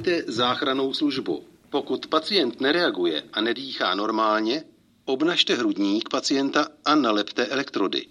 Vyzvěte záchranou službu. Pokud pacient nereaguje a nedýchá normálně, obnažte hrudník pacienta a nalepte elektrody.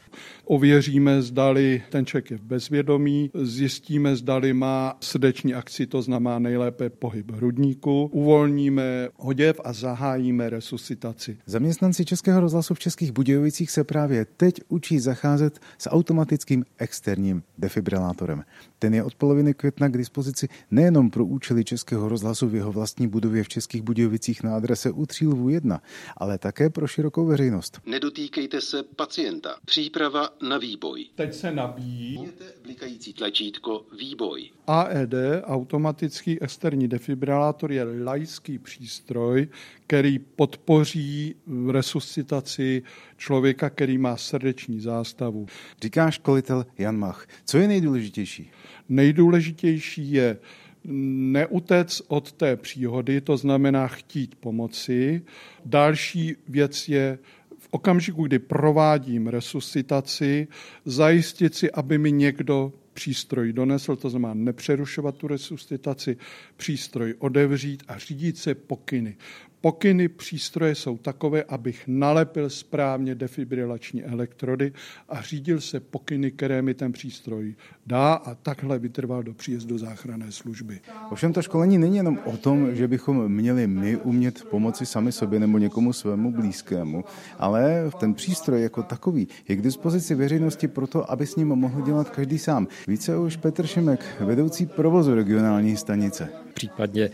Ověříme, zdali ten člověk je v bezvědomí, zjistíme, zdali má srdeční akci, to znamená nejlépe pohyb hrudníku, uvolníme hoděv a zahájíme resuscitaci. Zaměstnanci Českého rozhlasu v Českých Budějovicích se právě teď učí zacházet s automatickým externím defibrilátorem. Ten je od poloviny května k dispozici nejenom pro účely Českého rozhlasu v jeho vlastní budově v Českých Budějovicích na adrese u Třílvu 1, ale také pro širokou veřejnost. Nedotýkejte se pacienta. Příprava na výboj. Teď se nabíjí. blikající tlačítko výboj. AED, automatický externí defibrilátor, je laický přístroj, který podpoří resuscitaci člověka, který má srdeční zástavu. Říká školitel Jan Mach. Co je nejdůležitější? Nejdůležitější je neutec od té příhody, to znamená chtít pomoci. Další věc je v okamžiku, kdy provádím resuscitaci, zajistit si, aby mi někdo přístroj donesl, to znamená nepřerušovat tu resuscitaci, přístroj odevřít a řídit se pokyny. Pokyny přístroje jsou takové, abych nalepil správně defibrilační elektrody a řídil se pokyny, které mi ten přístroj dá a takhle vytrval do příjezdu záchranné služby. Ovšem to školení není jenom o tom, že bychom měli my umět pomoci sami sobě nebo někomu svému blízkému, ale ten přístroj jako takový je k dispozici veřejnosti proto, aby s ním mohl dělat každý sám. Více už Petr Šimek, vedoucí provozu regionální stanice. Případně eh,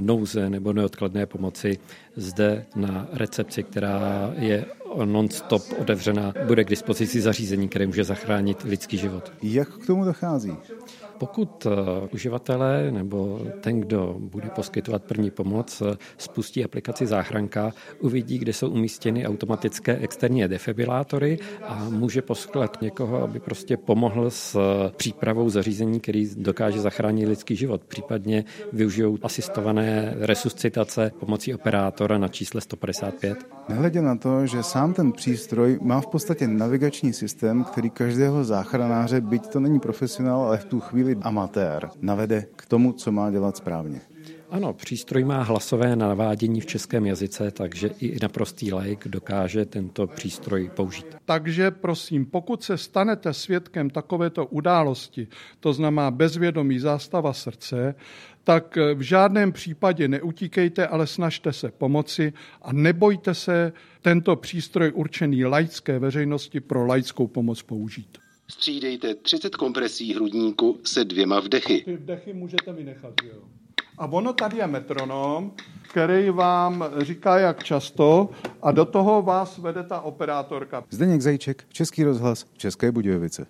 nouze nebo neodkladné pomoci zde na recepci, která je non-stop otevřená, bude k dispozici zařízení, které může zachránit lidský život. Jak k tomu dochází? Pokud eh, uživatelé nebo ten, kdo bude poskytovat první pomoc, eh, spustí aplikaci Záchranka, uvidí, kde jsou umístěny automatické externí defibrilátory a může poslat někoho, aby prostě pomohl s eh, přípravou zařízení, který dokáže zachránit lidský život. Případně využijou asistované resuscitace pomocí operátora na čísle 155. Nehledě na to, že sám ten přístroj má v podstatě navigační systém, který každého záchranáře, byť to není profesionál, ale v tu chvíli chvíli amatér navede k tomu, co má dělat správně. Ano, přístroj má hlasové navádění v českém jazyce, takže i naprostý laik dokáže tento přístroj použít. Takže prosím, pokud se stanete svědkem takovéto události, to znamená bezvědomí zástava srdce, tak v žádném případě neutíkejte, ale snažte se pomoci a nebojte se tento přístroj určený laické veřejnosti pro laickou pomoc použít. Střídejte 30 kompresí hrudníku se dvěma vdechy. Ty vdechy můžete vynechat, jo. A ono tady je metronom, který vám říká, jak často a do toho vás vede ta operátorka. Zdeněk Zajíček, Český rozhlas, České Budějovice.